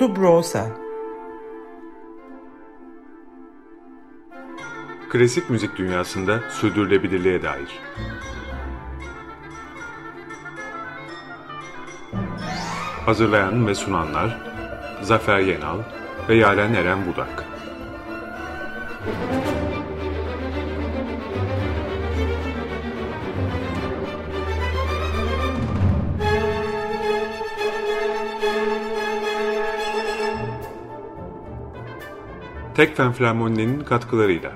Subrosa Klasik müzik dünyasında sürdürülebilirliğe dair. Hazırlayan ve sunanlar Zafer Yenal ve Yaren Eren Budak. Tekfen Flermoni'nin katkılarıyla.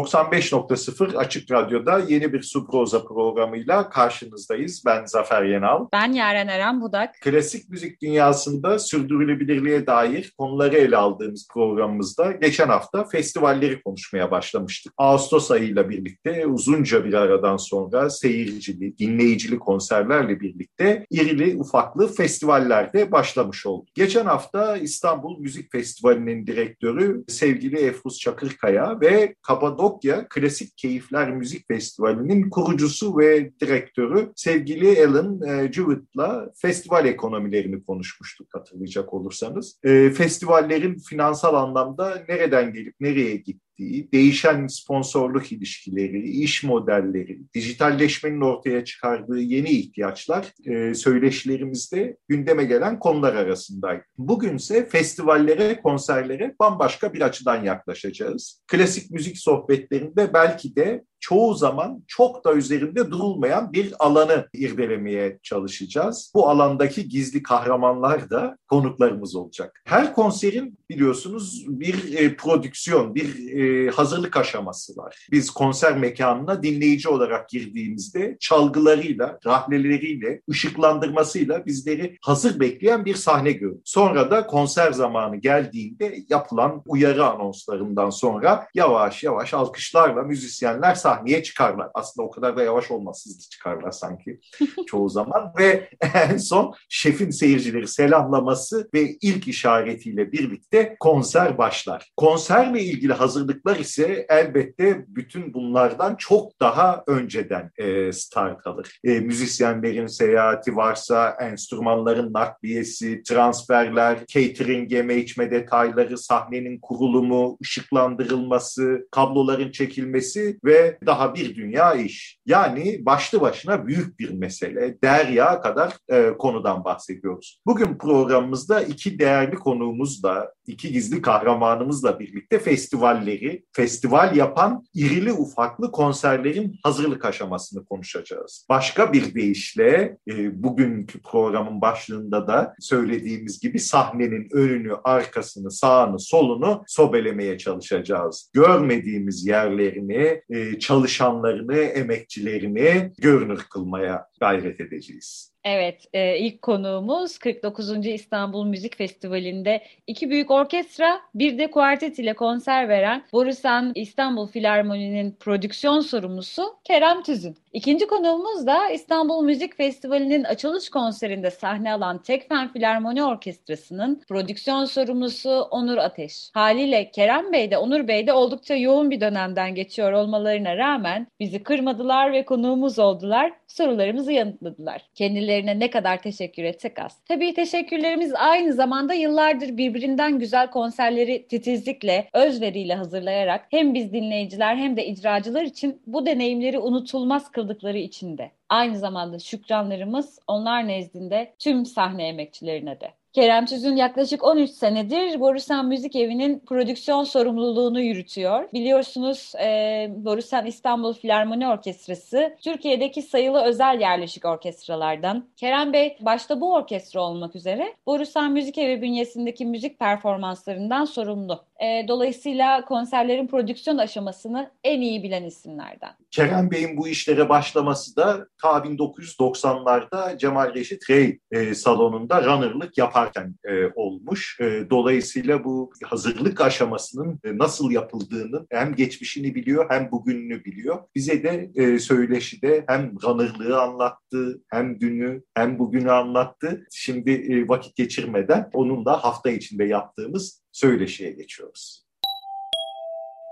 95.0 Açık Radyo'da yeni bir Subroza programıyla karşınızdayız. Ben Zafer Yenal. Ben Yaren Eren Budak. Klasik müzik dünyasında sürdürülebilirliğe dair konuları ele aldığımız programımızda geçen hafta festivalleri konuşmaya başlamıştık. Ağustos ayıyla birlikte uzunca bir aradan sonra seyircili, dinleyicili konserlerle birlikte irili ufaklı festivallerde başlamış oldu. Geçen hafta İstanbul Müzik Festivali'nin direktörü sevgili Efruz Çakırkaya ve Kapadokya Kapadokya Klasik Keyifler Müzik Festivali'nin kurucusu ve direktörü sevgili Alan e, Jewett'la festival ekonomilerini konuşmuştuk hatırlayacak olursanız. E, festivallerin finansal anlamda nereden gelip nereye gitti ettiği değişen sponsorluk ilişkileri, iş modelleri, dijitalleşmenin ortaya çıkardığı yeni ihtiyaçlar e, söyleşilerimizde gündeme gelen konular arasındaydı. Bugünse festivallere, konserlere bambaşka bir açıdan yaklaşacağız. Klasik müzik sohbetlerinde belki de çoğu zaman çok da üzerinde durulmayan bir alanı irdelemeye çalışacağız. Bu alandaki gizli kahramanlar da konuklarımız olacak. Her konserin biliyorsunuz bir e, prodüksiyon, bir e, hazırlık aşaması var. Biz konser mekanına dinleyici olarak girdiğimizde çalgılarıyla, rahleleriyle, ışıklandırmasıyla bizleri hazır bekleyen bir sahne görüyoruz. Sonra da konser zamanı geldiğinde yapılan uyarı anonslarından sonra yavaş yavaş alkışlarla müzisyenler sahneye çıkarlar. Aslında o kadar da yavaş olmaz hızlı çıkarlar sanki çoğu zaman ve en son şefin seyircileri selamlaması ve ilk işaretiyle birlikte konser başlar. Konserle ilgili hazırlıklar ise elbette bütün bunlardan çok daha önceden e, start alır. E, müzisyenlerin seyahati varsa enstrümanların nakliyesi, transferler, catering, yeme içme detayları, sahnenin kurulumu, ışıklandırılması, kabloların çekilmesi ve daha bir dünya iş. Yani başlı başına büyük bir mesele. Derya kadar e, konudan bahsediyoruz. Bugün programımızda iki değerli konuğumuzla, iki gizli kahramanımızla birlikte festivalleri, festival yapan irili ufaklı konserlerin hazırlık aşamasını konuşacağız. Başka bir deyişle e, bugünkü programın başlığında da söylediğimiz gibi sahnenin önünü, arkasını, sağını, solunu sobelemeye çalışacağız. Görmediğimiz yerlerini, e, çalışanlarını, emekçilerini görünür kılmaya gayret edeceğiz. Evet, e, ilk konuğumuz 49. İstanbul Müzik Festivali'nde iki büyük orkestra, bir de kuartet ile konser veren Borusan İstanbul Filarmoni'nin prodüksiyon sorumlusu Kerem Tüzün. İkinci konuğumuz da İstanbul Müzik Festivali'nin açılış konserinde sahne alan Tekfen Filarmoni Orkestrası'nın prodüksiyon sorumlusu Onur Ateş. Haliyle Kerem Bey de Onur Bey de oldukça yoğun bir dönemden geçiyor olmalarına rağmen bizi kırmadılar ve konuğumuz oldular, sorularımızı yanıtladılar. Kendilerine ne kadar teşekkür etsek az. Tabii teşekkürlerimiz aynı zamanda yıllardır birbirinden güzel konserleri titizlikle, özveriyle hazırlayarak hem biz dinleyiciler hem de icracılar için bu deneyimleri unutulmaz kıldıkları için de. Aynı zamanda şükranlarımız onlar nezdinde tüm sahne emekçilerine de. Kerem Tüzün yaklaşık 13 senedir Borusan Müzik Evi'nin prodüksiyon sorumluluğunu yürütüyor. Biliyorsunuz e, Borusan İstanbul Filarmoni Orkestrası Türkiye'deki sayılı özel yerleşik orkestralardan. Kerem Bey başta bu orkestra olmak üzere Borusan Müzik Evi bünyesindeki müzik performanslarından sorumlu. E, dolayısıyla konserlerin prodüksiyon aşamasını en iyi bilen isimlerden. Kerem Bey'in bu işlere başlaması da ta 1990'larda Cemal Reşit Rey e, salonunda runner'lık yaparken e, olmuş. E, dolayısıyla bu hazırlık aşamasının e, nasıl yapıldığını hem geçmişini biliyor hem bugününü biliyor. Bize de e, söyleşide hem runner'lığı anlattı, hem dünü hem bugünü anlattı. Şimdi e, vakit geçirmeden onun da hafta içinde yaptığımız söyleşiye geçiyoruz.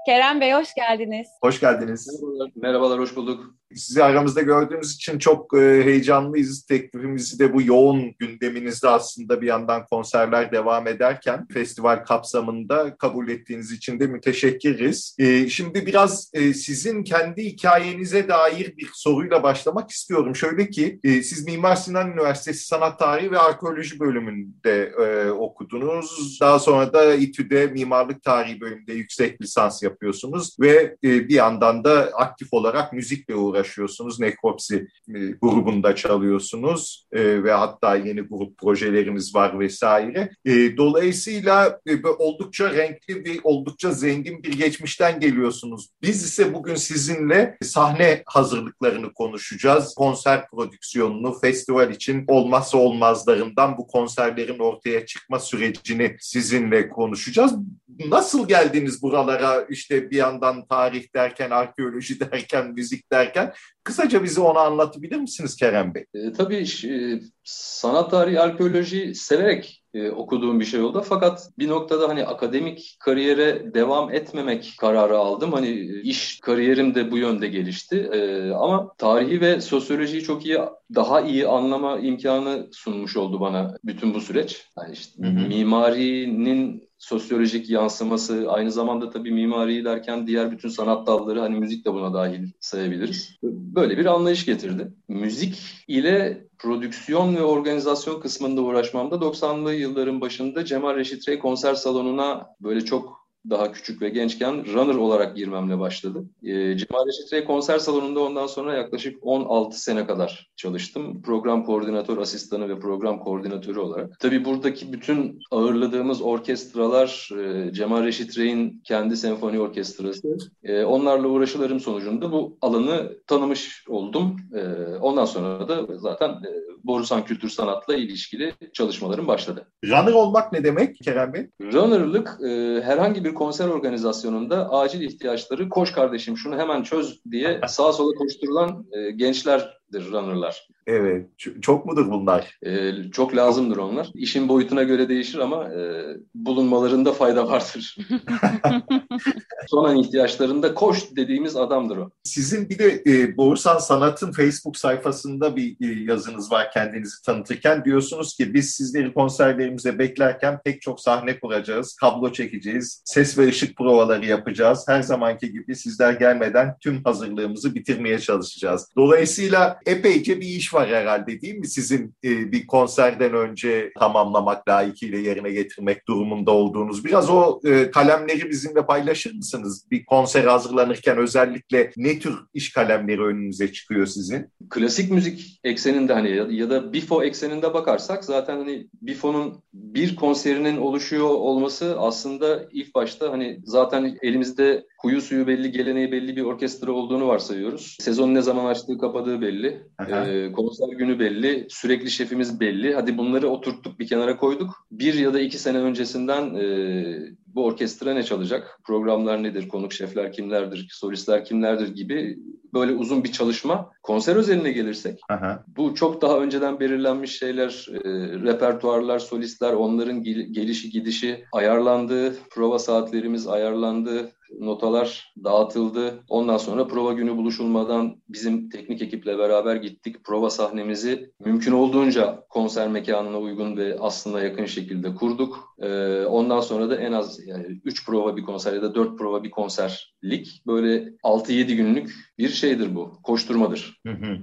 Kerem Bey hoş geldiniz. Hoş geldiniz. Merhabalar, merhabalar hoş bulduk. Sizi aramızda gördüğümüz için çok e, heyecanlıyız. Teklifimizi de bu yoğun gündeminizde aslında bir yandan konserler devam ederken festival kapsamında kabul ettiğiniz için de müteşekkiriz. E, şimdi biraz e, sizin kendi hikayenize dair bir soruyla başlamak istiyorum. Şöyle ki siz Mimar Sinan Üniversitesi Sanat Tarihi ve Arkeoloji bölümünde okudunuz. Daha sonra da İTÜ'de Mimarlık Tarihi bölümünde yüksek lisans yapıyorsunuz ve bir yandan da aktif olarak müzikle uğraşıyorsunuz. Nekropsi e, grubunda çalıyorsunuz e, ve hatta yeni grup projelerimiz var vesaire. E, dolayısıyla oldukça renkli ve oldukça zengin bir geçmişten geliyorsunuz. Biz ise bugün sizinle sahne hazırlıklarını konuşacağız. Konser prodüksiyonunu, festival için olmazsa olmazlarından bu konserlerin ortaya çıkma sürecini sizinle konuşacağız. Nasıl geldiniz buralara işte bir yandan tarih derken, arkeoloji derken, müzik derken Kısaca bize onu anlatabilir misiniz Kerem Bey? E, tabii e, sanat tarihi, arkeoloji severek e, okuduğum bir şey oldu. Fakat bir noktada hani akademik kariyere devam etmemek kararı aldım. Hani iş kariyerim de bu yönde gelişti. E, ama tarihi ve sosyolojiyi çok iyi, daha iyi anlama imkanı sunmuş oldu bana bütün bu süreç. Yani işte hı hı. mimarinin sosyolojik yansıması, aynı zamanda tabii mimari derken diğer bütün sanat dalları hani müzik de buna dahil sayabiliriz. Böyle bir anlayış getirdi. Müzik ile prodüksiyon ve organizasyon kısmında uğraşmamda 90'lı yılların başında Cemal Reşit Rey konser salonuna böyle çok daha küçük ve gençken runner olarak girmemle başladı. E, Cemal Reşit Rey konser salonunda ondan sonra yaklaşık 16 sene kadar çalıştım. Program koordinatör asistanı ve program koordinatörü olarak. Tabii buradaki bütün ağırladığımız orkestralar e, Cemal Reşit Rey'in kendi senfoni orkestrası. E, onlarla uğraşılarım sonucunda bu alanı tanımış oldum. E, ondan sonra da zaten e, Borusan Kültür Sanat'la ilişkili çalışmalarım başladı. Runner olmak ne demek Kerem Bey? Runner'lık e, herhangi bir konser organizasyonunda acil ihtiyaçları koş kardeşim şunu hemen çöz diye sağa sola koşturulan e, gençlerdir runner'lar. Evet. Çok mudur bunlar? Ee, çok lazımdır onlar. İşin boyutuna göre değişir ama e, bulunmalarında fayda vardır. Son an ihtiyaçlarında koş dediğimiz adamdır o. Sizin bir de e, Boğursan Sanat'ın Facebook sayfasında bir e, yazınız var kendinizi tanıtırken. Diyorsunuz ki biz sizleri konserlerimize beklerken pek çok sahne kuracağız, kablo çekeceğiz, ses ve ışık provaları yapacağız. Her zamanki gibi sizler gelmeden tüm hazırlığımızı bitirmeye çalışacağız. Dolayısıyla epeyce bir iş var herhalde değil mi? Sizin e, bir konserden önce tamamlamak, layıkıyla yerine getirmek durumunda olduğunuz. Biraz o e, kalemleri bizimle paylaşır mısınız? Bir konser hazırlanırken özellikle ne tür iş kalemleri önünüze çıkıyor sizin? Klasik müzik ekseninde hani ya da Bifo ekseninde bakarsak zaten hani Bifo'nun bir konserinin oluşuyor olması aslında ilk başta hani zaten elimizde Kuyu suyu belli, geleneği belli bir orkestra olduğunu varsayıyoruz. Sezon ne zaman açtığı, kapadığı belli. Ee, konser günü belli. Sürekli şefimiz belli. Hadi bunları oturttuk, bir kenara koyduk. Bir ya da iki sene öncesinden e, bu orkestra ne çalacak? Programlar nedir? Konuk şefler kimlerdir? Solistler kimlerdir gibi böyle uzun bir çalışma. Konser özeline gelirsek Aha. bu çok daha önceden belirlenmiş şeyler, e, repertuarlar, solistler, onların gelişi gidişi ayarlandı, prova saatlerimiz ayarlandı, notalar dağıtıldı. Ondan sonra prova günü buluşulmadan bizim teknik ekiple beraber gittik. Prova sahnemizi mümkün olduğunca konser mekanına uygun ve aslında yakın şekilde kurduk. Ee, ondan sonra da en az yani 3 prova bir konser ya da 4 prova bir konserlik böyle 6-7 günlük bir şeydir bu. Koşturmadır. Hı hı.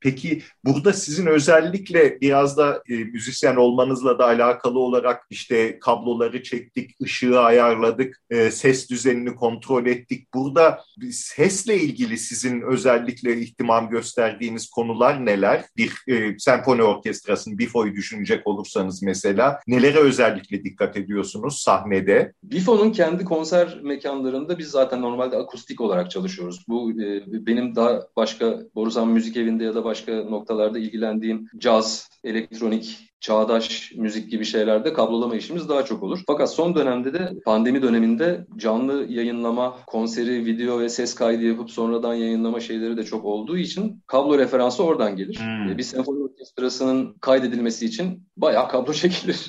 Peki burada sizin özellikle biraz da e, müzisyen olmanızla da alakalı olarak işte kabloları çektik, ışığı ayarladık, e, ses düzenini kontrol ettik. Burada sesle ilgili sizin özellikle ihtimam gösterdiğiniz konular neler? Bir e, senfoni orkestrasının Bifo'yu düşünecek olursanız mesela nelere özellikle dikkat ediyorsunuz sahnede? Bifo'nun kendi konser mekanlarında biz zaten normalde akustik olarak çalışıyoruz. Bu e, benim daha başka Borusan Müzik Evi'nde ya da başka noktalarda ilgilendiğim caz, elektronik, çağdaş müzik gibi şeylerde kablolama işimiz daha çok olur. Fakat son dönemde de pandemi döneminde canlı yayınlama, konseri, video ve ses kaydı yapıp sonradan yayınlama şeyleri de çok olduğu için kablo referansı oradan gelir. Hmm. Bir senfoni orkestrasının kaydedilmesi için bayağı kablo çekilir.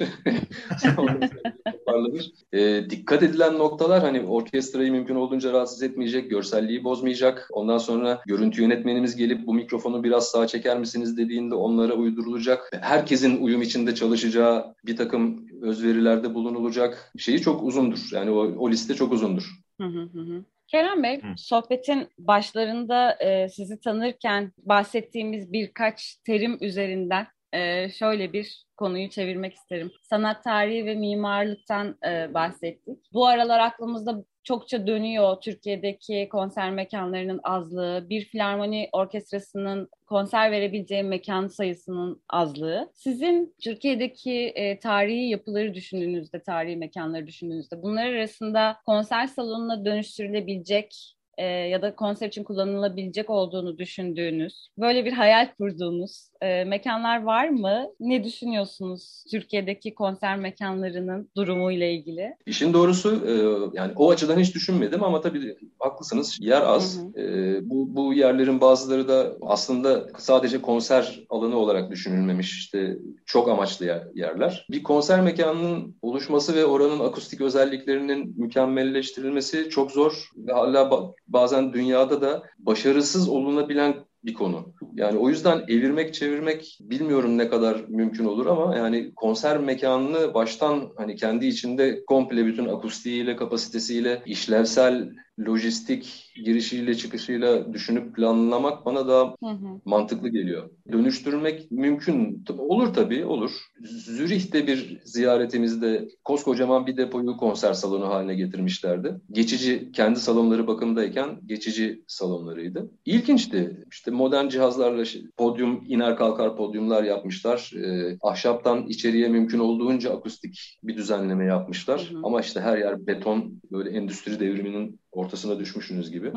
toparlanır. E, dikkat edilen noktalar hani orkestrayı mümkün olduğunca rahatsız etmeyecek, görselliği bozmayacak. Ondan sonra görüntü yönetmenimiz gelip bu mikrofonu biraz sağa çeker misiniz dediğinde onlara uydurulacak. Herkesin uyum içinde çalışacağı bir takım özverilerde bulunulacak. Şeyi çok uzundur. Yani o, o liste çok uzundur. Hı hı hı. Kerem Bey, Hı. sohbetin başlarında e, sizi tanırken bahsettiğimiz birkaç terim üzerinden e, şöyle bir konuyu çevirmek isterim. Sanat tarihi ve mimarlıktan e, bahsettik. Bu aralar aklımızda çokça dönüyor Türkiye'deki konser mekanlarının azlığı, bir filarmoni orkestrasının konser verebileceği mekan sayısının azlığı. Sizin Türkiye'deki e, tarihi yapıları düşündüğünüzde, tarihi mekanları düşündüğünüzde bunlar arasında konser salonuna dönüştürülebilecek e, ya da konser için kullanılabilecek olduğunu düşündüğünüz, böyle bir hayal kurduğunuz e, mekanlar var mı? Ne düşünüyorsunuz Türkiye'deki konser mekanlarının durumuyla ilgili? İşin doğrusu e, yani o açıdan hiç düşünmedim ama tabii haklısınız yer az. Hı hı. E, bu, bu yerlerin bazıları da aslında sadece konser alanı olarak düşünülmemiş işte çok amaçlı yer, yerler. Bir konser mekanının oluşması ve oranın akustik özelliklerinin mükemmelleştirilmesi çok zor ve hala bazen dünyada da başarısız olunabilen bir konu. Yani o yüzden evirmek çevirmek bilmiyorum ne kadar mümkün olur ama yani konser mekanını baştan hani kendi içinde komple bütün akustiğiyle, kapasitesiyle, işlevsel lojistik girişiyle çıkışıyla düşünüp planlamak bana daha hı hı. mantıklı geliyor. Dönüştürmek mümkün. Olur tabii olur. Zürih'te bir ziyaretimizde koskocaman bir depoyu konser salonu haline getirmişlerdi. Geçici kendi salonları bakımdayken geçici salonlarıydı. İlginçti. İşte modern cihazlarla podyum iner kalkar podyumlar yapmışlar. E, ahşaptan içeriye mümkün olduğunca akustik bir düzenleme yapmışlar. Hı hı. Ama işte her yer beton böyle endüstri devriminin ortasına düşmüşsünüz gibi.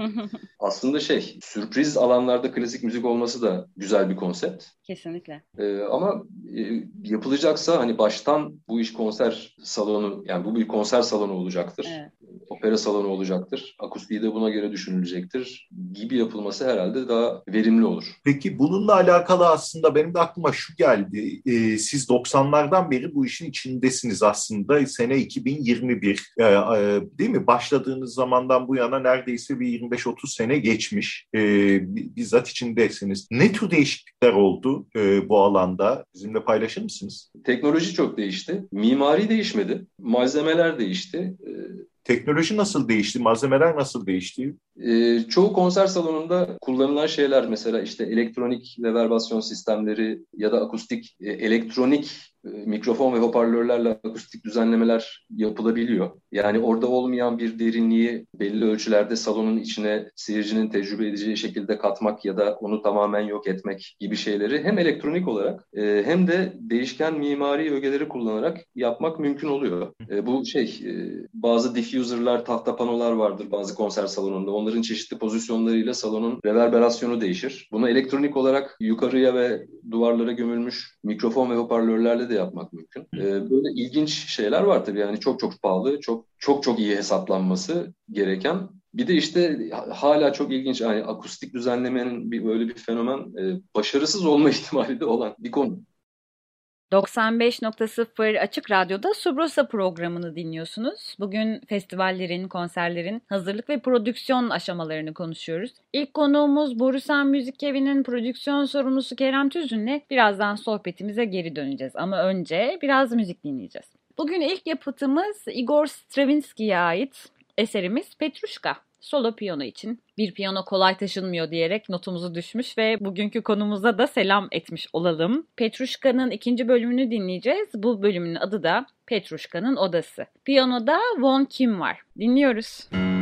Aslında şey, sürpriz alanlarda klasik müzik olması da güzel bir konsept. Kesinlikle. Ee, ama e, yapılacaksa hani baştan bu iş konser salonu, yani bu bir konser salonu olacaktır. Evet. Opera salonu olacaktır. Akustiği de buna göre düşünülecektir. Gibi yapılması herhalde daha verimli olur. Peki bununla alakalı aslında benim de aklıma şu geldi. Ee, siz 90'lardan beri bu işin içindesiniz aslında. Sene 2021 ee, e, değil mi? Başladığınız zamandan bu yana neredeyse bir 25-30 sene geçmiş. E, bizzat içindesiniz. Ne tür değişiklikler oldu e, bu alanda? Bizimle paylaşır mısınız? Teknoloji çok değişti. Mimari değişmedi. Malzemeler değişti. E, Teknoloji nasıl değişti? Malzemeler nasıl değişti? Ee, çoğu konser salonunda kullanılan şeyler mesela işte elektronik reverbasyon sistemleri ya da akustik e, elektronik e, mikrofon ve hoparlörlerle akustik düzenlemeler yapılabiliyor. Yani orada olmayan bir derinliği belli ölçülerde salonun içine seyircinin tecrübe edeceği şekilde katmak ya da onu tamamen yok etmek gibi şeyleri hem elektronik olarak e, hem de değişken mimari ögeleri kullanarak yapmak mümkün oluyor. E, bu şey bazı diffuser'lar, tahta panolar vardır bazı konser salonunda. Onların çeşitli pozisyonlarıyla salonun reverberasyonu değişir. Bunu elektronik olarak yukarıya ve duvarlara gömülmüş mikrofon ve hoparlörlerle de yapmak mümkün. Ee, böyle ilginç şeyler var tabii yani çok çok pahalı, çok çok çok iyi hesaplanması gereken bir de işte hala çok ilginç yani akustik düzenlemenin bir böyle bir fenomen e, başarısız olma ihtimali de olan bir konu. 95.0 Açık Radyo'da Subrosa programını dinliyorsunuz. Bugün festivallerin, konserlerin hazırlık ve prodüksiyon aşamalarını konuşuyoruz. İlk konuğumuz Borusan Müzik Evi'nin prodüksiyon sorumlusu Kerem Tüzün'le birazdan sohbetimize geri döneceğiz. Ama önce biraz müzik dinleyeceğiz. Bugün ilk yapıtımız Igor Stravinsky'ye ait eserimiz Petruşka solo piyano için. Bir piyano kolay taşınmıyor diyerek notumuzu düşmüş ve bugünkü konumuza da selam etmiş olalım. Petruşka'nın ikinci bölümünü dinleyeceğiz. Bu bölümün adı da Petruşka'nın Odası. Piyanoda Von Kim var. Dinliyoruz. Müzik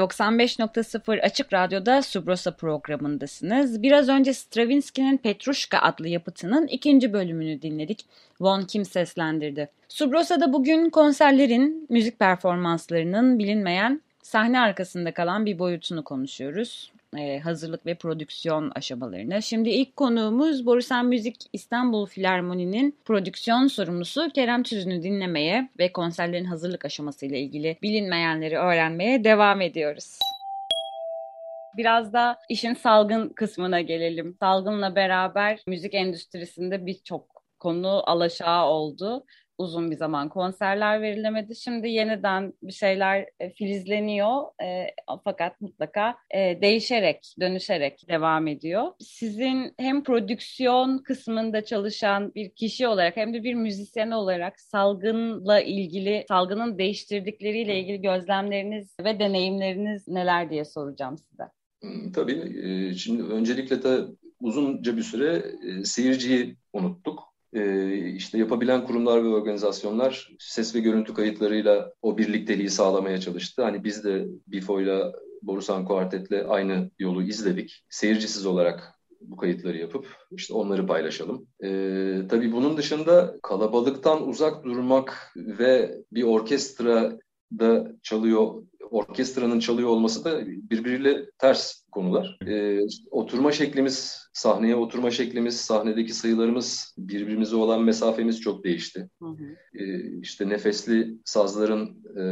95.0 Açık Radyo'da Subrosa programındasınız. Biraz önce Stravinsky'nin Petrushka adlı yapıtının ikinci bölümünü dinledik. Von Kim seslendirdi. Subrosa'da bugün konserlerin, müzik performanslarının bilinmeyen sahne arkasında kalan bir boyutunu konuşuyoruz e, hazırlık ve prodüksiyon aşamalarını. Şimdi ilk konuğumuz Borusan Müzik İstanbul Filarmoni'nin prodüksiyon sorumlusu Kerem Tüzün'ü dinlemeye ve konserlerin hazırlık aşamasıyla ilgili bilinmeyenleri öğrenmeye devam ediyoruz. Biraz da işin salgın kısmına gelelim. Salgınla beraber müzik endüstrisinde birçok konu alaşağı oldu uzun bir zaman konserler verilemedi. Şimdi yeniden bir şeyler e, filizleniyor e, fakat mutlaka e, değişerek, dönüşerek devam ediyor. Sizin hem prodüksiyon kısmında çalışan bir kişi olarak hem de bir müzisyen olarak salgınla ilgili, salgının değiştirdikleriyle ilgili gözlemleriniz ve deneyimleriniz neler diye soracağım size. Hmm, tabii. E, şimdi öncelikle de uzunca bir süre e, seyirciyi unuttuk e, işte yapabilen kurumlar ve organizasyonlar ses ve görüntü kayıtlarıyla o birlikteliği sağlamaya çalıştı. Hani biz de BIFO'yla Borusan Kuartet'le aynı yolu izledik. Seyircisiz olarak bu kayıtları yapıp işte onları paylaşalım. Ee, tabii bunun dışında kalabalıktan uzak durmak ve bir orkestra da çalıyor orkestranın çalıyor olması da birbiriyle ters konular. E, oturma şeklimiz, sahneye oturma şeklimiz, sahnedeki sayılarımız, birbirimize olan mesafemiz çok değişti. Hı hı. E, işte nefesli sazların e,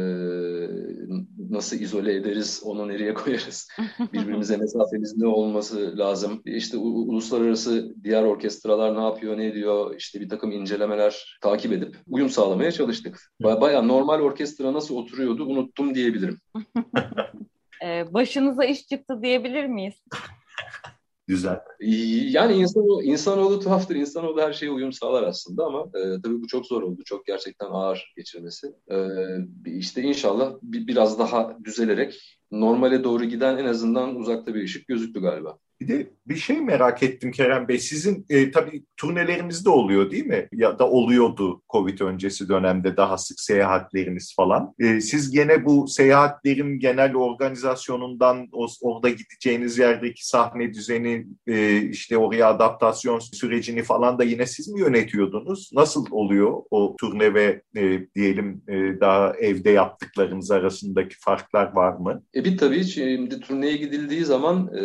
nasıl izole ederiz, onu nereye koyarız, birbirimize mesafemiz ne olması lazım. İşte uluslararası diğer orkestralar ne yapıyor, ne ediyor, işte bir takım incelemeler takip edip uyum sağlamaya çalıştık. Baya normal orkestra nasıl oturuyordu unuttum diyebilirim. Ee, başınıza iş çıktı diyebilir miyiz? Güzel. Yani insanoğlu, insanoğlu tuhaftır. İnsanoğlu her şeye uyum sağlar aslında ama e, tabii bu çok zor oldu. Çok gerçekten ağır geçirmesi. E, işte inşallah bir, biraz daha düzelerek normale doğru giden en azından uzakta bir ışık gözüktü galiba. Bir de bir şey merak ettim Kerem Bey. Sizin e, tabii turnelerimizde oluyor değil mi? Ya da oluyordu Covid öncesi dönemde daha sık seyahatleriniz falan. E, siz gene bu seyahatlerin genel organizasyonundan o, orada gideceğiniz yerdeki sahne düzeni e, işte oraya adaptasyon sürecini falan da yine siz mi yönetiyordunuz? Nasıl oluyor o turne ve e, diyelim e, daha evde yaptıklarınız arasındaki farklar var mı? E bir tabii şimdi turneye gidildiği zaman e,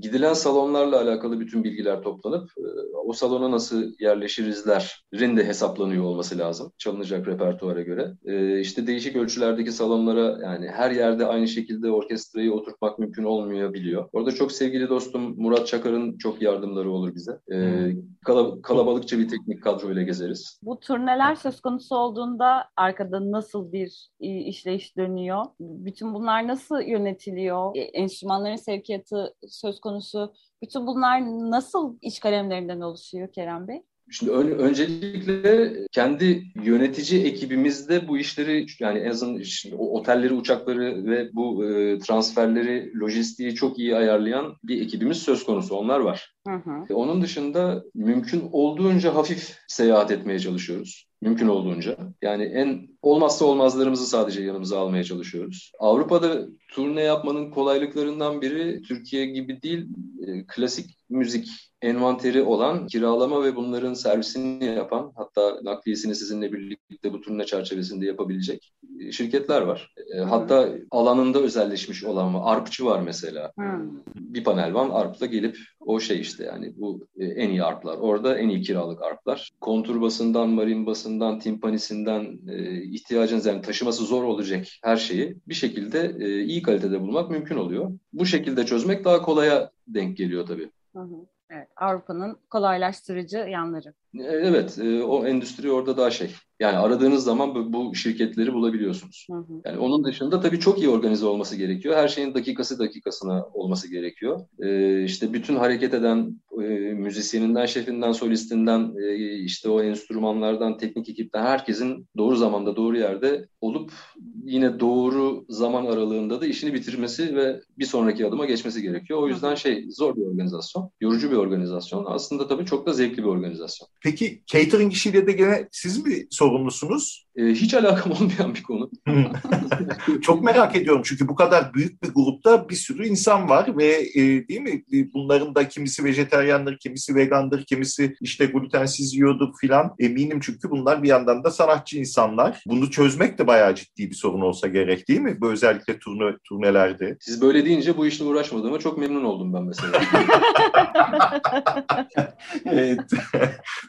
gidilen salonlarla alakalı bütün bilgiler toplanıp e, o salona nasıl yerleşirizlerin de hesaplanıyor olması lazım çalınacak repertuara göre. E, işte değişik ölçülerdeki salonlara yani her yerde aynı şekilde orkestrayı oturtmak mümkün olmayabiliyor. Orada çok sevgili dostum Murat Çakar'ın çok yardımları olur bize. E, kalabalıkça bir teknik kadroyla gezeriz. Bu turneler söz konusu olduğunda arkada nasıl bir işleyiş dönüyor? Bütün bunlar nasıl yönetiliyor? Enstrümanların sevkiyatı söz konusu. Bütün bunlar nasıl iş kalemlerinden oluşuyor Kerem Bey? Şimdi ön, öncelikle kendi yönetici ekibimizde bu işleri yani en azından işte, o otelleri, uçakları ve bu e, transferleri, lojistiği çok iyi ayarlayan bir ekibimiz söz konusu. Onlar var. Hı hı. Onun dışında mümkün olduğunca hafif seyahat etmeye çalışıyoruz mümkün olduğunca. Yani en olmazsa olmazlarımızı sadece yanımıza almaya çalışıyoruz. Avrupa'da turne yapmanın kolaylıklarından biri Türkiye gibi değil, e, klasik müzik envanteri olan, kiralama ve bunların servisini yapan, hatta nakliyesini sizinle birlikte bu turne çerçevesinde yapabilecek e, şirketler var. E, hatta alanında özelleşmiş olan var. Arpçı var mesela. Hmm. Bir panel var, arpla gelip o şey işte yani bu e, en iyi arplar. Orada en iyi kiralık arplar. Kontur basından, marin basından, timpanisinden ihtiyacınız yani taşıması zor olacak her şeyi bir şekilde iyi kalitede bulmak mümkün oluyor. Bu şekilde çözmek daha kolaya denk geliyor tabii. Hı hı. Evet, Avrupa'nın kolaylaştırıcı yanları. Evet, e, o endüstri orada daha şey. Yani aradığınız zaman bu, bu şirketleri bulabiliyorsunuz. Hı hı. Yani onun dışında tabii çok iyi organize olması gerekiyor. Her şeyin dakikası dakikasına olması gerekiyor. Ee, işte bütün hareket eden e, müzisyeninden, şefinden, solistinden, e, işte o enstrümanlardan, teknik ekipten herkesin doğru zamanda, doğru yerde olup yine doğru zaman aralığında da işini bitirmesi ve bir sonraki adıma geçmesi gerekiyor. O yüzden şey zor bir organizasyon, yorucu bir organizasyon. Aslında tabii çok da zevkli bir organizasyon. Peki catering işiyle de gene siz mi sorumlusunuz? E, hiç alakam olmayan bir konu. Çok merak ediyorum çünkü bu kadar büyük bir grupta bir sürü insan var ve e, değil mi e, bunların da kimisi vejeteryandır, kimisi vegandır, kimisi işte glutensiz yiyordur filan. Eminim çünkü bunlar bir yandan da sanatçı insanlar. Bunu çözmek de bayağı ciddi bir sorun olsa gerek değil mi? Bu özellikle turne, turnelerde. Siz böyle deyince bu işle uğraşmadığıma çok memnun oldum ben mesela. evet.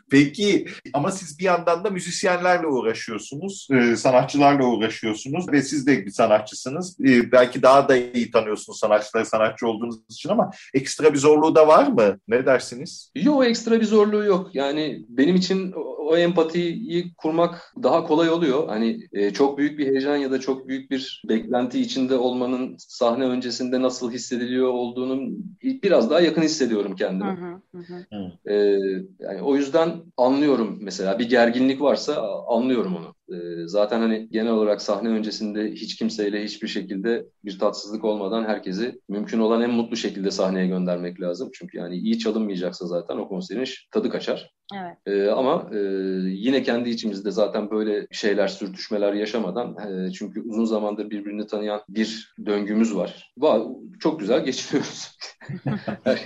Peki ama siz bir yandan da müzisyenlerle uğraşıyorsunuz, e, sanatçılarla uğraşıyorsunuz ve siz de bir sanatçısınız. E, belki daha da iyi tanıyorsunuz sanatçıları sanatçı olduğunuz için ama ekstra bir zorluğu da var mı? Ne dersiniz? Yok ekstra bir zorluğu yok. Yani benim için o, empatiyi kurmak daha kolay oluyor. Hani e, çok büyük bir heyecan ya da çok büyük bir beklenti içinde olmanın sahne öncesinde nasıl hissediliyor olduğunu biraz daha yakın hissediyorum kendimi. Hı hı hı. E, yani o yüzden anlıyorum mesela bir gerginlik varsa anlıyorum onu. E, zaten hani genel olarak sahne öncesinde hiç kimseyle hiçbir şekilde bir tatsızlık olmadan herkesi mümkün olan en mutlu şekilde sahneye göndermek lazım. Çünkü yani iyi çalınmayacaksa zaten o konserin tadı kaçar. Evet. E, ama e, yine kendi içimizde zaten böyle şeyler, sürtüşmeler yaşamadan e, çünkü uzun zamandır birbirini tanıyan bir döngümüz var. var çok güzel geçiriyoruz. Her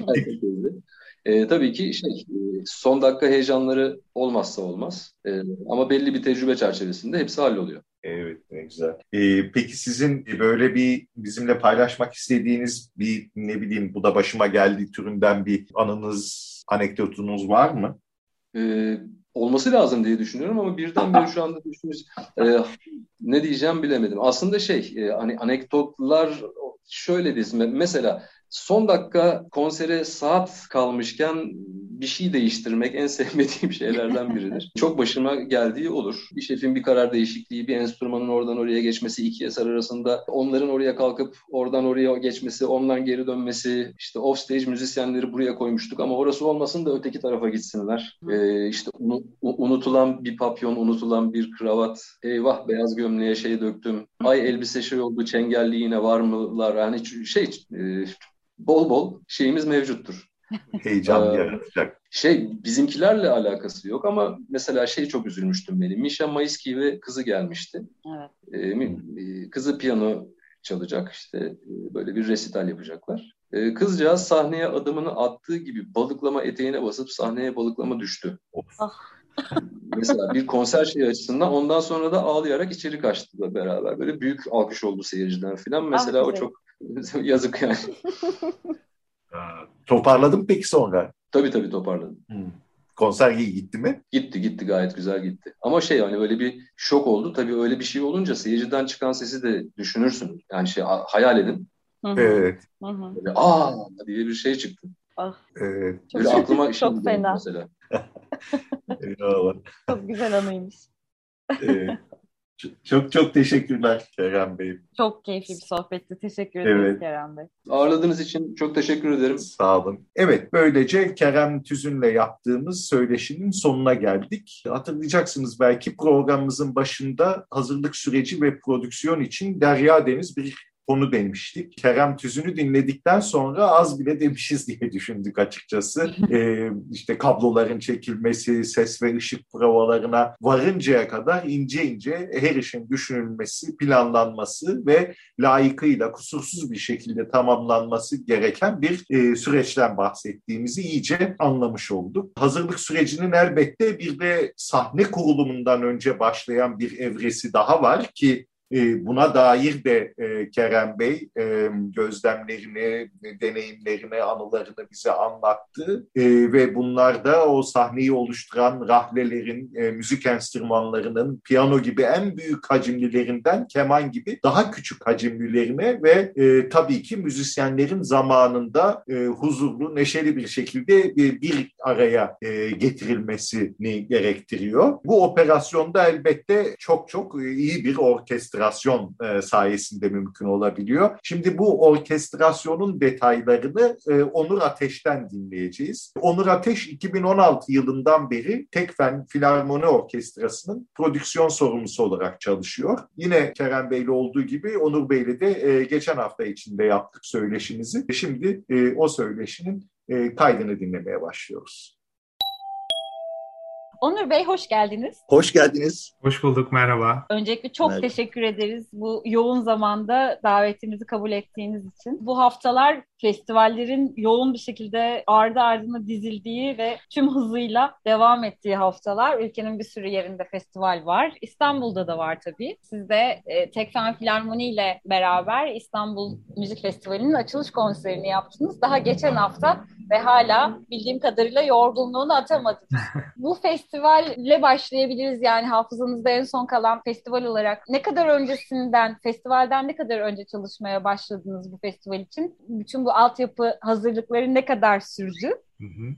e, tabii ki şey e, son dakika heyecanları olmazsa olmaz. E, ama belli bir tecrübe çerçevesinde hepsi halloluyor. Evet ne güzel. Ee, peki sizin böyle bir bizimle paylaşmak istediğiniz bir ne bileyim bu da başıma geldi türünden bir anınız, anekdotunuz var mı? Ee, olması lazım diye düşünüyorum ama birdenbire şu anda düşünüyoruz. Ee, ne diyeceğim bilemedim. Aslında şey e, hani anekdotlar şöyle diyeyim. Mesela Son dakika konsere saat kalmışken bir şey değiştirmek en sevmediğim şeylerden biridir. Çok başıma geldiği olur. Bir şefin bir karar değişikliği, bir enstrümanın oradan oraya geçmesi, iki eser arasında onların oraya kalkıp oradan oraya geçmesi, ondan geri dönmesi, işte off stage müzisyenleri buraya koymuştuk ama orası olmasın da öteki tarafa gitsinler. Ee, işte unutulan bir papyon, unutulan bir kravat, eyvah beyaz gömleğe şey döktüm, ay elbise şey oldu, çengelli yine var mılar? Yani şey e, bol bol şeyimiz mevcuttur. Heyecan ee, yaratacak. Şey bizimkilerle alakası yok ama mesela şey çok üzülmüştüm benim. Misha Maiski ve kızı gelmişti. Evet. Ee, kızı piyano çalacak işte e, böyle bir resital yapacaklar. Ee, kızcağız sahneye adımını attığı gibi balıklama eteğine basıp sahneye balıklama düştü. Ah. Mesela bir konser şey açısından ondan sonra da ağlayarak içeri kaçtılar beraber. Böyle büyük alkış oldu seyirciden falan. Mesela ah, o çok Yazık yani. Toparladın peki sonra? Tabii tabii toparladım. Hmm. Konser iyi gitti mi? Gitti gitti gayet güzel gitti. Ama şey hani böyle bir şok oldu. Tabii öyle bir şey olunca seyirciden çıkan sesi de düşünürsün. Yani şey hayal edin. Evet. Böyle, Aa diye bir şey çıktı. Ah. Evet. Çok, böyle aklıma çok fena. mesela. çok güzel anıymış. evet. Çok çok teşekkürler Kerem Bey. Çok keyifli bir sohbetti. Teşekkür ederim evet. Kerem Bey. Ağırladığınız için çok teşekkür ederim. Sağ olun. Evet böylece Kerem Tüzün'le yaptığımız söyleşinin sonuna geldik. Hatırlayacaksınız belki programımızın başında hazırlık süreci ve prodüksiyon için Derya Deniz bir konu demiştik. Kerem Tüzün'ü dinledikten sonra az bile demişiz diye düşündük açıkçası. ee, işte kabloların çekilmesi, ses ve ışık provalarına varıncaya kadar ince ince her işin düşünülmesi, planlanması ve layıkıyla kusursuz bir şekilde tamamlanması gereken bir e, süreçten bahsettiğimizi iyice anlamış olduk. Hazırlık sürecinin elbette bir de sahne kurulumundan önce başlayan bir evresi daha var ki e, buna dair de e, Kerem Bey e, gözlemlerini, deneyimlerini, anılarını bize anlattı. Ve bunlar da o sahneyi oluşturan rahlelerin, müzik enstrümanlarının piyano gibi en büyük hacimlilerinden keman gibi daha küçük hacimlilerine ve tabii ki müzisyenlerin zamanında huzurlu, neşeli bir şekilde bir araya getirilmesini gerektiriyor. Bu operasyonda elbette çok çok iyi bir orkestra orkestrasyon e, sayesinde mümkün olabiliyor. Şimdi bu orkestrasyonun detaylarını e, Onur Ateş'ten dinleyeceğiz. Onur Ateş 2016 yılından beri Tekfen Filarmoni Orkestrası'nın prodüksiyon sorumlusu olarak çalışıyor. Yine Kerem Bey'le olduğu gibi Onur Bey'le de e, geçen hafta içinde yaptık söyleşimizi. Şimdi e, o söyleşinin e, kaydını dinlemeye başlıyoruz. Onur Bey hoş geldiniz. Hoş geldiniz. Hoş bulduk, merhaba. Öncelikle çok merhaba. teşekkür ederiz bu yoğun zamanda davetimizi kabul ettiğiniz için. Bu haftalar festivallerin yoğun bir şekilde ardı ardına dizildiği ve tüm hızıyla devam ettiği haftalar. Ülkenin bir sürü yerinde festival var. İstanbul'da da var tabii. Siz de e, Tekfen Filarmoni ile beraber İstanbul Müzik Festivali'nin açılış konserini yaptınız. Daha geçen hafta ve hala bildiğim kadarıyla yorgunluğunu atamadınız. Bu festivalle başlayabiliriz yani hafızanızda en son kalan festival olarak. Ne kadar öncesinden, festivalden ne kadar önce çalışmaya başladınız bu festival için? Bütün bu altyapı hazırlıkları ne kadar sürdü? Hı hı.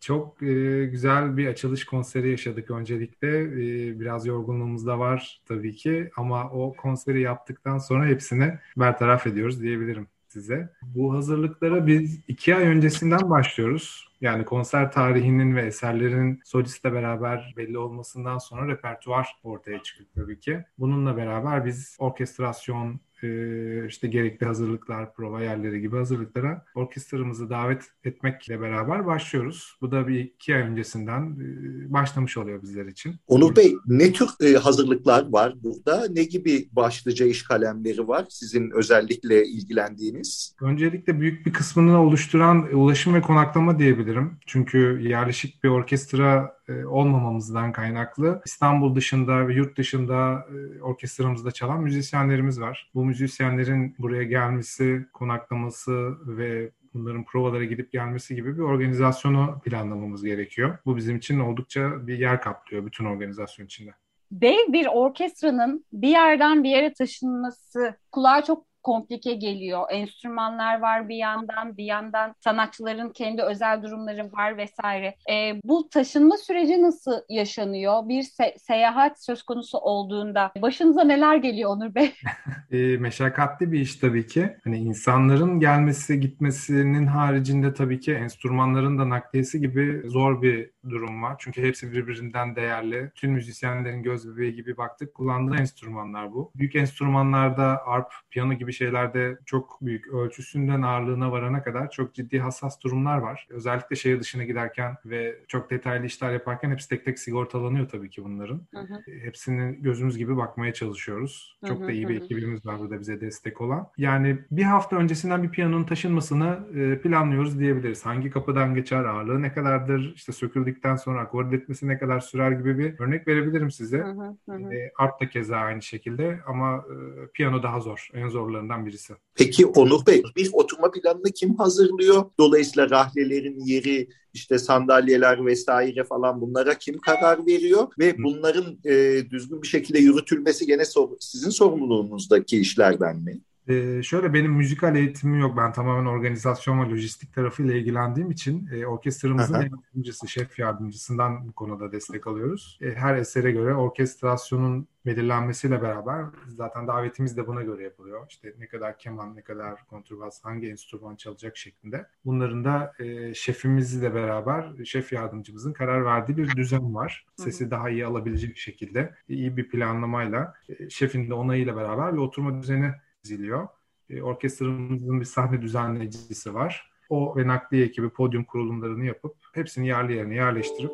Çok e, güzel bir açılış konseri yaşadık öncelikle. E, biraz yorgunluğumuz da var tabii ki ama o konseri yaptıktan sonra hepsini bertaraf ediyoruz diyebilirim size. Bu hazırlıklara biz iki ay öncesinden başlıyoruz. Yani konser tarihinin ve eserlerin solistle beraber belli olmasından sonra repertuar ortaya çıkıyor tabii ki. Bununla beraber biz orkestrasyon, e, işte gerekli hazırlıklar, prova yerleri gibi hazırlıklara orkestramızı davet etmekle beraber başlıyoruz. Bu da bir iki ay öncesinden e, başlamış oluyor bizler için. Onur Bey ne tür e, hazırlıklar var burada? Ne gibi başlıca iş kalemleri var sizin özellikle ilgilendiğiniz? Öncelikle büyük bir kısmını oluşturan ulaşım ve konaklama diyebilirim. Çünkü yerleşik bir orkestra e, olmamamızdan kaynaklı İstanbul dışında ve yurt dışında e, orkestramızda çalan müzisyenlerimiz var. Bu müzisyenlerin buraya gelmesi, konaklaması ve bunların provalara gidip gelmesi gibi bir organizasyonu planlamamız gerekiyor. Bu bizim için oldukça bir yer kaplıyor bütün organizasyon içinde. Dev bir orkestranın bir yerden bir yere taşınması kulağa çok komplike geliyor. Enstrümanlar var bir yandan, bir yandan sanatçıların kendi özel durumları var vesaire. E, bu taşınma süreci nasıl yaşanıyor? Bir se- seyahat söz konusu olduğunda başınıza neler geliyor Onur Bey? e, meşakkatli bir iş tabii ki. Hani insanların gelmesi, gitmesinin haricinde tabii ki enstrümanların da nakliyesi gibi zor bir durum var. Çünkü hepsi birbirinden değerli. Tüm müzisyenlerin göz bebeği gibi baktık. Kullandığı enstrümanlar bu. Büyük enstrümanlarda arp, piyano gibi şeylerde çok büyük ölçüsünden ağırlığına varana kadar çok ciddi hassas durumlar var. Özellikle şehir dışına giderken ve çok detaylı işler yaparken hepsi tek tek sigortalanıyor tabii ki bunların. Hı hı. Hepsini gözümüz gibi bakmaya çalışıyoruz. Çok hı hı, da iyi bir ekibimiz var burada bize destek olan. Yani bir hafta öncesinden bir piyanonun taşınmasını e, planlıyoruz diyebiliriz. Hangi kapıdan geçer, ağırlığı ne kadardır, işte söküldükten sonra akord etmesi ne kadar sürer gibi bir örnek verebilirim size. Hı hı hı. E, art da keza aynı şekilde ama e, piyano daha zor. En zorlarından birisi. Peki Onur Bey bir oturma planını kim hazırlıyor? Dolayısıyla rahlelerin yeri, işte sandalyeler vesaire falan bunlara kim karar veriyor? Ve bunların e, düzgün bir şekilde yürütülmesi gene sor- sizin sorumluluğunuzdaki işlerden mi? Ee, şöyle benim müzikal eğitimim yok. Ben tamamen organizasyon ve lojistik tarafıyla ilgilendiğim için e, orkestramızın yardımcısı, şef yardımcısından bu konuda destek alıyoruz. E, her esere göre orkestrasyonun belirlenmesiyle beraber zaten davetimiz de buna göre yapılıyor. İşte ne kadar keman, ne kadar kontrbas, hangi enstrüman çalacak şeklinde. Bunların da e, şefimizle beraber şef yardımcımızın karar verdiği bir düzen var. Sesi daha iyi alabilecek şekilde iyi bir planlamayla e, şefin de onayıyla beraber bir oturma düzeni çiziliyor. E, orkestramızın bir sahne düzenleyicisi var. O ve nakliye ekibi podyum kurulumlarını yapıp hepsini yerli yerine yerleştirip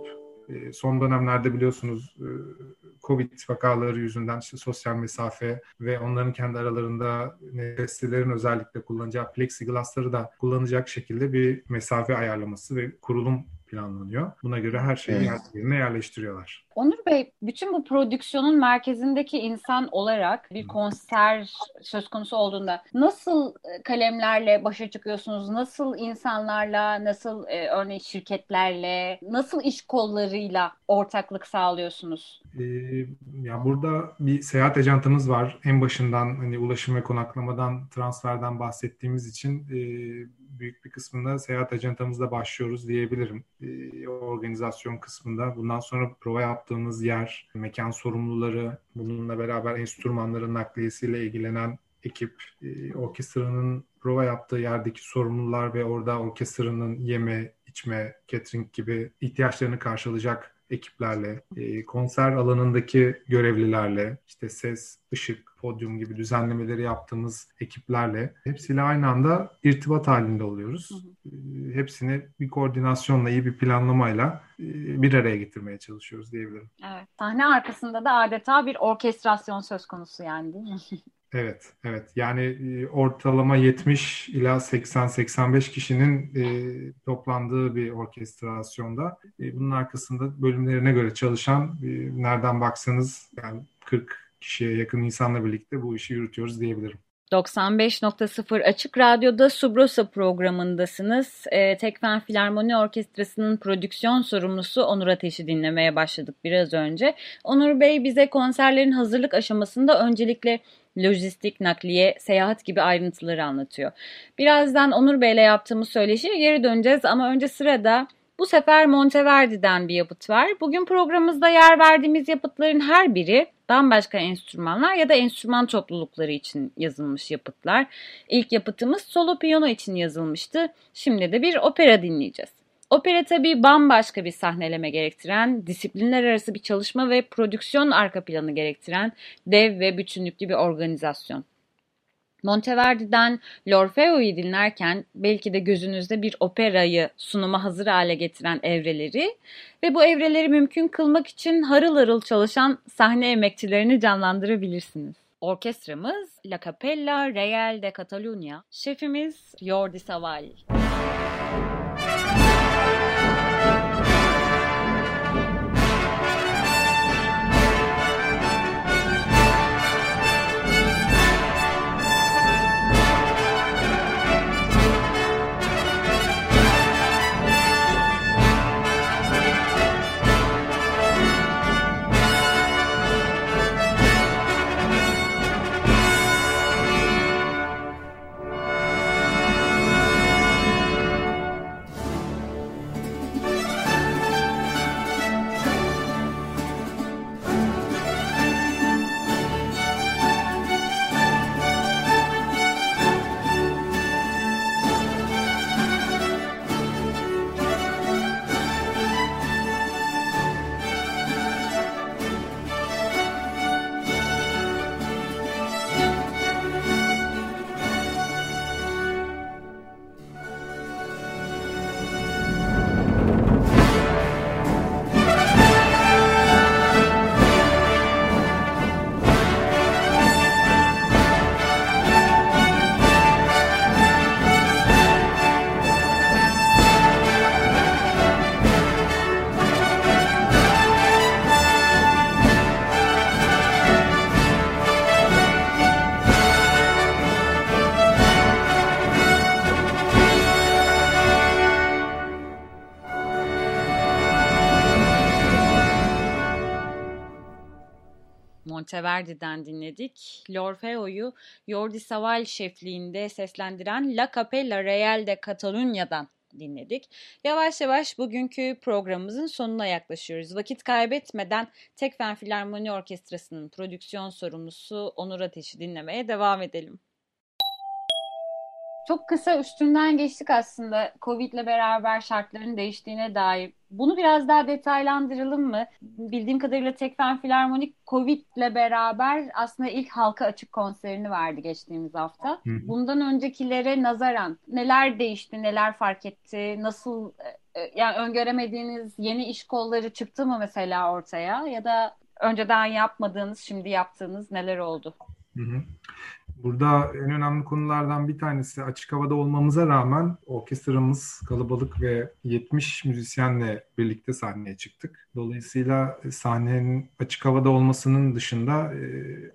e, son dönemlerde biliyorsunuz e, Covid vakaları yüzünden işte sosyal mesafe ve onların kendi aralarında nefeslilerin özellikle kullanacağı plexiglassları da kullanacak şekilde bir mesafe ayarlaması ve kurulum planlanıyor. Buna göre her şeyi evet. yerine yerleştiriyorlar. Onur Bey, bütün bu prodüksiyonun merkezindeki insan olarak bir konser söz konusu olduğunda nasıl e, kalemlerle başa çıkıyorsunuz? Nasıl insanlarla, nasıl e, örneğin şirketlerle, nasıl iş kollarıyla ortaklık sağlıyorsunuz? Ee, ya burada bir seyahat ajantamız var. En başından hani ulaşım ve konaklamadan, transferden bahsettiğimiz için e, büyük bir kısmında seyahat ajantamızla başlıyoruz diyebilirim. E, organizasyon kısmında. Bundan sonra prova yaptığımız yer, mekan sorumluları, bununla beraber enstrümanların nakliyesiyle ilgilenen ekip, e, orkestranın prova yaptığı yerdeki sorumlular ve orada orkestranın yeme, içme, catering gibi ihtiyaçlarını karşılayacak ekiplerle, e, konser alanındaki görevlilerle, işte ses, ışık, podyum gibi düzenlemeleri yaptığımız ekiplerle hepsiyle aynı anda irtibat halinde oluyoruz. Hı hı. Ee, hepsini bir koordinasyonla, iyi bir planlamayla e, bir araya getirmeye çalışıyoruz diyebilirim. Evet. Sahne arkasında da adeta bir orkestrasyon söz konusu yani değil mi? Evet, evet. Yani e, ortalama 70 ila 80-85 kişinin e, toplandığı bir orkestrasyonda. E, bunun arkasında bölümlerine göre çalışan, e, nereden baksanız yani 40 kişiye yakın insanla birlikte bu işi yürütüyoruz diyebilirim. 95.0 Açık Radyo'da Subrosa programındasınız. E, Tekfen Filarmoni Orkestrası'nın prodüksiyon sorumlusu Onur Ateş'i dinlemeye başladık biraz önce. Onur Bey bize konserlerin hazırlık aşamasında öncelikle lojistik, nakliye, seyahat gibi ayrıntıları anlatıyor. Birazdan Onur Bey'le yaptığımız söyleşiye geri döneceğiz ama önce sırada bu sefer Monteverdi'den bir yapıt var. Bugün programımızda yer verdiğimiz yapıtların her biri bambaşka enstrümanlar ya da enstrüman toplulukları için yazılmış yapıtlar. İlk yapıtımız solo piyano için yazılmıştı. Şimdi de bir opera dinleyeceğiz. Opera tabii bambaşka bir sahneleme gerektiren, disiplinler arası bir çalışma ve prodüksiyon arka planı gerektiren dev ve bütünlüklü bir organizasyon. Monteverdi'den L'Orfeo'yu dinlerken belki de gözünüzde bir operayı sunuma hazır hale getiren evreleri ve bu evreleri mümkün kılmak için harıl harıl çalışan sahne emekçilerini canlandırabilirsiniz. Orkestramız La Capella Real de Catalunya, şefimiz Jordi Savall. Monteverdi'den dinledik. L'Orfeo'yu Jordi Savall şefliğinde seslendiren La Capella Real de Catalunya'dan dinledik. Yavaş yavaş bugünkü programımızın sonuna yaklaşıyoruz. Vakit kaybetmeden Tekfen Filarmoni Orkestrası'nın prodüksiyon sorumlusu Onur Ateş'i dinlemeye devam edelim. Çok kısa üstünden geçtik aslında Covid ile beraber şartların değiştiğine dair. Bunu biraz daha detaylandıralım mı? Bildiğim kadarıyla Tekfen Filarmonik Covid ile beraber aslında ilk halka açık konserini verdi geçtiğimiz hafta. Bundan öncekilere nazaran neler değişti, neler fark etti, nasıl e, e, yani öngöremediğiniz yeni iş kolları çıktı mı mesela ortaya ya da önceden yapmadığınız, şimdi yaptığınız neler oldu? Hı hı. Burada en önemli konulardan bir tanesi açık havada olmamıza rağmen orkestramız kalabalık ve 70 müzisyenle birlikte sahneye çıktık. Dolayısıyla sahnenin açık havada olmasının dışında e,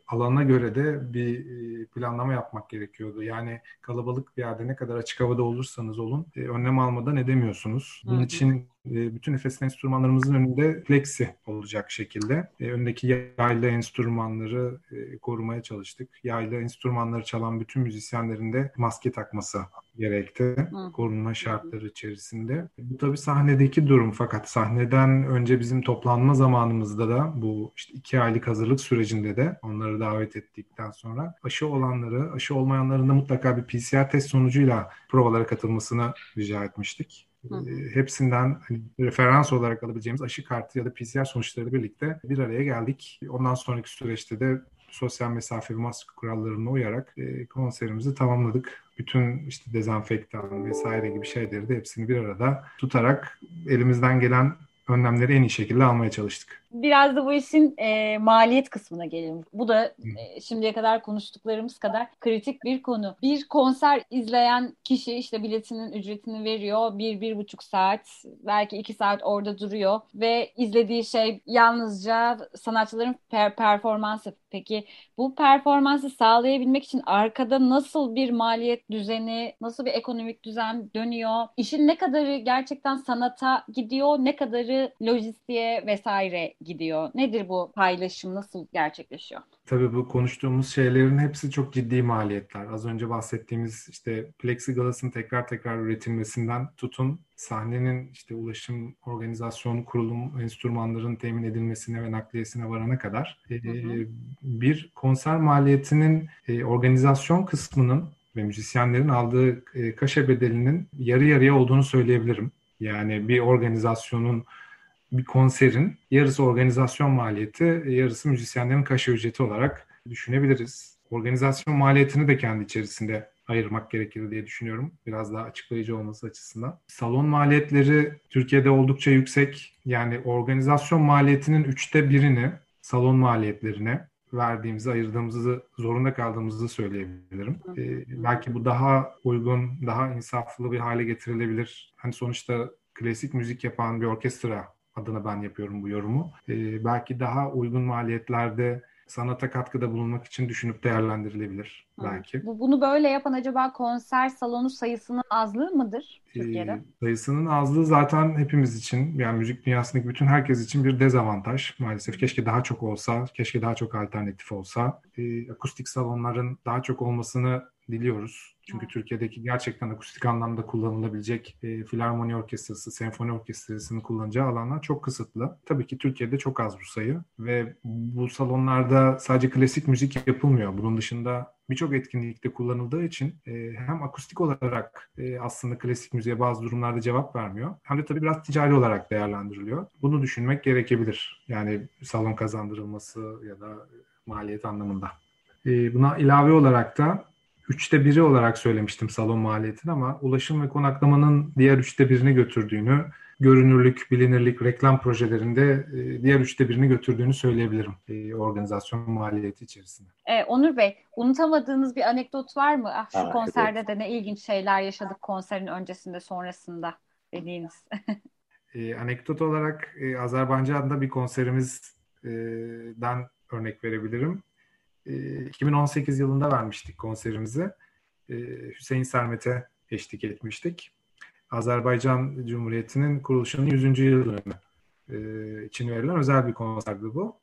alana göre de bir e, planlama yapmak gerekiyordu. Yani kalabalık bir yerde ne kadar açık havada olursanız olun e, önlem almadan edemiyorsunuz. Bunun Hı-hı. için e, bütün nefes enstrümanlarımızın önünde flexi olacak şekilde. E, öndeki yaylı enstrümanları e, korumaya çalıştık. Yaylı enstrümanları çalan bütün müzisyenlerin de maske takması gerekti. Korunma şartları içerisinde. Bu tabii sahnedeki durum fakat sahneden önce bizim toplanma zamanımızda da bu işte iki aylık hazırlık sürecinde de onları davet ettikten sonra aşı olanları, aşı olmayanların da mutlaka bir PCR test sonucuyla provalara katılmasını rica etmiştik. Hı. Ee, hepsinden hani, referans olarak alabileceğimiz aşı kartı ya da PCR sonuçları birlikte bir araya geldik. Ondan sonraki süreçte de sosyal mesafe ve maske kurallarına uyarak e, konserimizi tamamladık. Bütün işte dezenfektan vesaire gibi şeyleri de hepsini bir arada tutarak elimizden gelen önlemleri en iyi şekilde almaya çalıştık. Biraz da bu işin e, maliyet kısmına gelelim. Bu da e, şimdiye kadar konuştuklarımız kadar kritik bir konu. Bir konser izleyen kişi işte biletinin ücretini veriyor. Bir, bir buçuk saat, belki iki saat orada duruyor ve izlediği şey yalnızca sanatçıların per performansı. Peki bu performansı sağlayabilmek için arkada nasıl bir maliyet düzeni, nasıl bir ekonomik düzen dönüyor? İşin ne kadarı gerçekten sanata gidiyor, ne kadarı lojistiğe vesaire gidiyor? Nedir bu paylaşım? Nasıl gerçekleşiyor? Tabii bu konuştuğumuz şeylerin hepsi çok ciddi maliyetler. Az önce bahsettiğimiz işte plexiglas'ın tekrar tekrar üretilmesinden tutun sahnenin işte ulaşım, organizasyon, kurulum, enstrümanların temin edilmesine ve nakliyesine varana kadar hı hı. bir konser maliyetinin organizasyon kısmının ve müzisyenlerin aldığı kaşe bedelinin yarı yarıya olduğunu söyleyebilirim. Yani bir organizasyonun bir konserin yarısı organizasyon maliyeti, yarısı müzisyenlerin kaşe ücreti olarak düşünebiliriz. Organizasyon maliyetini de kendi içerisinde ayırmak gerekir diye düşünüyorum. Biraz daha açıklayıcı olması açısından. Salon maliyetleri Türkiye'de oldukça yüksek. Yani organizasyon maliyetinin üçte birini salon maliyetlerine verdiğimizi, ayırdığımızı, zorunda kaldığımızı söyleyebilirim. Ee, belki bu daha uygun, daha insaflı bir hale getirilebilir. Hani sonuçta klasik müzik yapan bir orkestra adına ben yapıyorum bu yorumu. Ee, belki daha uygun maliyetlerde sanata katkıda bulunmak için düşünüp değerlendirilebilir belki. Bu, bunu böyle yapan acaba konser salonu sayısının azlığı mıdır Türkiye'de? Ee, sayısının azlığı zaten hepimiz için yani müzik dünyasındaki bütün herkes için bir dezavantaj maalesef. Keşke daha çok olsa, keşke daha çok alternatif olsa. Ee, akustik salonların daha çok olmasını diliyoruz. Çünkü evet. Türkiye'deki gerçekten akustik anlamda kullanılabilecek e, filarmoni orkestrası, senfoni orkestrasını kullanacağı alanlar çok kısıtlı. Tabii ki Türkiye'de çok az bu sayı ve bu salonlarda sadece klasik müzik yapılmıyor. Bunun dışında birçok etkinlikte kullanıldığı için e, hem akustik olarak e, aslında klasik müziğe bazı durumlarda cevap vermiyor. Hem de tabii biraz ticari olarak değerlendiriliyor. Bunu düşünmek gerekebilir. Yani salon kazandırılması ya da maliyet anlamında. E, buna ilave olarak da üçte biri olarak söylemiştim salon maliyetini ama ulaşım ve konaklamanın diğer üçte birini götürdüğünü, görünürlük, bilinirlik, reklam projelerinde e, diğer üçte birini götürdüğünü söyleyebilirim e, organizasyon maliyeti içerisinde. E, Onur Bey, unutamadığınız bir anekdot var mı? Ah, şu ha, konserde evet. de ne ilginç şeyler yaşadık konserin öncesinde, sonrasında dediğiniz. e, anekdot olarak e, Azerbaycan'da bir konserimizden örnek verebilirim. 2018 ee, yılında vermiştik konserimizi. Ee, Hüseyin Sermet'e eşlik etmiştik. Azerbaycan Cumhuriyeti'nin kuruluşunun 100. yıl e, için verilen özel bir konserdi bu.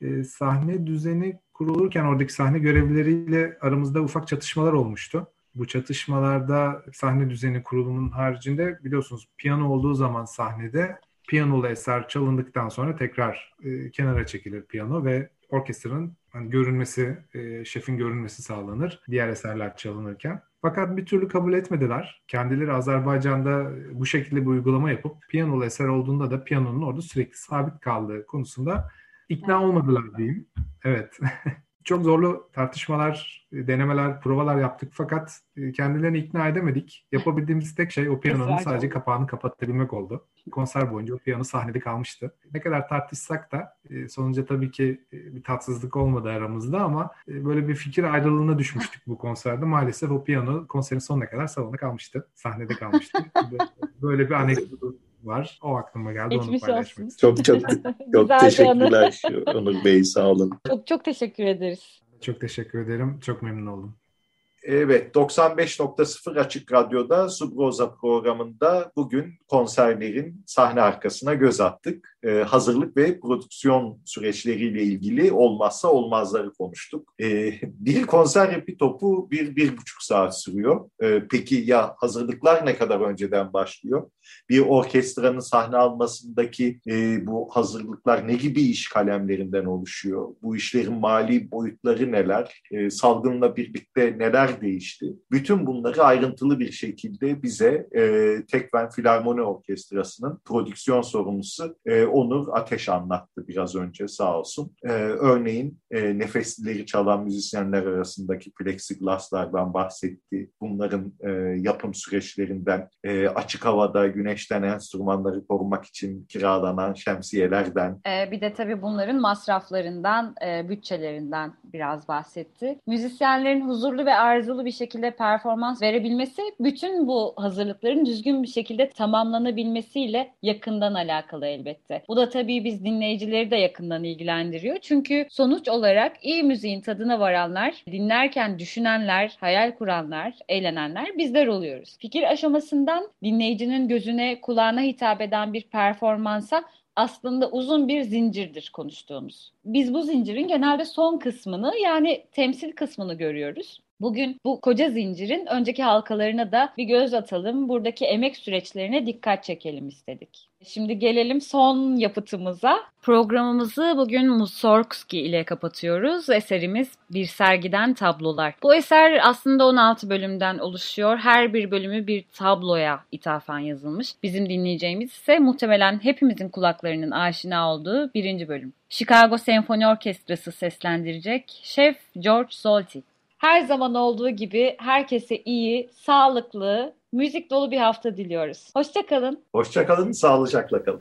Ee, sahne düzeni kurulurken oradaki sahne görevlileriyle aramızda ufak çatışmalar olmuştu. Bu çatışmalarda sahne düzeni kurulumunun haricinde biliyorsunuz piyano olduğu zaman sahnede piyanolu eser çalındıktan sonra tekrar e, kenara çekilir piyano ve orkestranın hani görünmesi, e, şefin görünmesi sağlanır diğer eserler çalınırken. Fakat bir türlü kabul etmediler. Kendileri Azerbaycan'da bu şekilde bir uygulama yapıp piyanolu eser olduğunda da piyanonun orada sürekli sabit kaldığı konusunda ikna olmadılar diyeyim. Evet. çok zorlu tartışmalar, denemeler, provalar yaptık fakat e, kendilerini ikna edemedik. Yapabildiğimiz tek şey o piyanonun sadece kapağını kapatabilmek oldu. Konser boyunca o piyano sahnede kalmıştı. Ne kadar tartışsak da e, sonuçta tabii ki e, bir tatsızlık olmadı aramızda ama böyle bir fikir ayrılığına düşmüştük bu konserde. Maalesef o piyano konserin sonuna kadar salonda kalmıştı. Sahnede kalmıştı. böyle bir anekdot var. O aklıma geldi. Geçmiş onu paylaşmak olsun. Çok çok çok teşekkürler Onur Bey. Sağ olun. Çok çok teşekkür ederiz. Çok teşekkür ederim. Çok memnun oldum. Evet, 95.0 Açık Radyo'da Subroza programında bugün konserlerin sahne arkasına göz attık. Ee, hazırlık ve prodüksiyon süreçleriyle ilgili olmazsa olmazları konuştuk. Ee, bir konser repi topu bir, bir buçuk saat sürüyor. Ee, peki ya hazırlıklar ne kadar önceden başlıyor? Bir orkestranın sahne almasındaki e, bu hazırlıklar ne gibi iş kalemlerinden oluşuyor? Bu işlerin mali boyutları neler? E, salgınla birlikte neler değişti. Bütün bunları ayrıntılı bir şekilde bize e, Tekven Filarmoni Orkestrası'nın prodüksiyon sorumlusu e, Onur Ateş anlattı biraz önce sağ olsun. E, örneğin e, nefeslileri çalan müzisyenler arasındaki plexiglaslardan bahsetti. Bunların e, yapım süreçlerinden, e, açık havada güneşten enstrümanları korumak için kiralanan şemsiyelerden. E, bir de tabii bunların masraflarından, e, bütçelerinden biraz bahsetti. Müzisyenlerin huzurlu ve arızalı bir şekilde performans verebilmesi bütün bu hazırlıkların düzgün bir şekilde tamamlanabilmesiyle yakından alakalı elbette. Bu da tabii biz dinleyicileri de yakından ilgilendiriyor. Çünkü sonuç olarak iyi müziğin tadına varanlar, dinlerken düşünenler, hayal kuranlar, eğlenenler bizler oluyoruz. Fikir aşamasından dinleyicinin gözüne, kulağına hitap eden bir performansa aslında uzun bir zincirdir konuştuğumuz. Biz bu zincirin genelde son kısmını yani temsil kısmını görüyoruz. Bugün bu koca zincirin önceki halkalarına da bir göz atalım. Buradaki emek süreçlerine dikkat çekelim istedik. Şimdi gelelim son yapıtımıza. Programımızı bugün Mussorgsky ile kapatıyoruz. Eserimiz Bir Sergiden Tablolar. Bu eser aslında 16 bölümden oluşuyor. Her bir bölümü bir tabloya ithafen yazılmış. Bizim dinleyeceğimiz ise muhtemelen hepimizin kulaklarının aşina olduğu birinci bölüm. Chicago Senfoni Orkestrası seslendirecek Şef George Solti. Her zaman olduğu gibi herkese iyi, sağlıklı, müzik dolu bir hafta diliyoruz. Hoşçakalın. Hoşçakalın, sağlıcakla kalın.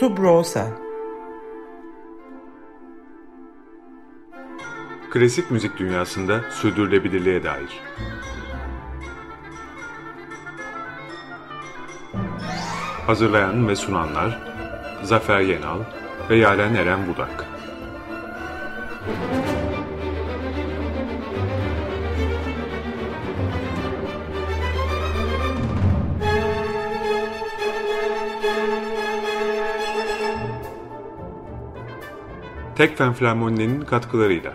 Subrosa Klasik müzik dünyasında sürdürülebilirliğe dair. Hazırlayan ve sunanlar Zafer Yenal ve Yaren Eren Budak. Tekfen Flamoni'nin katkılarıyla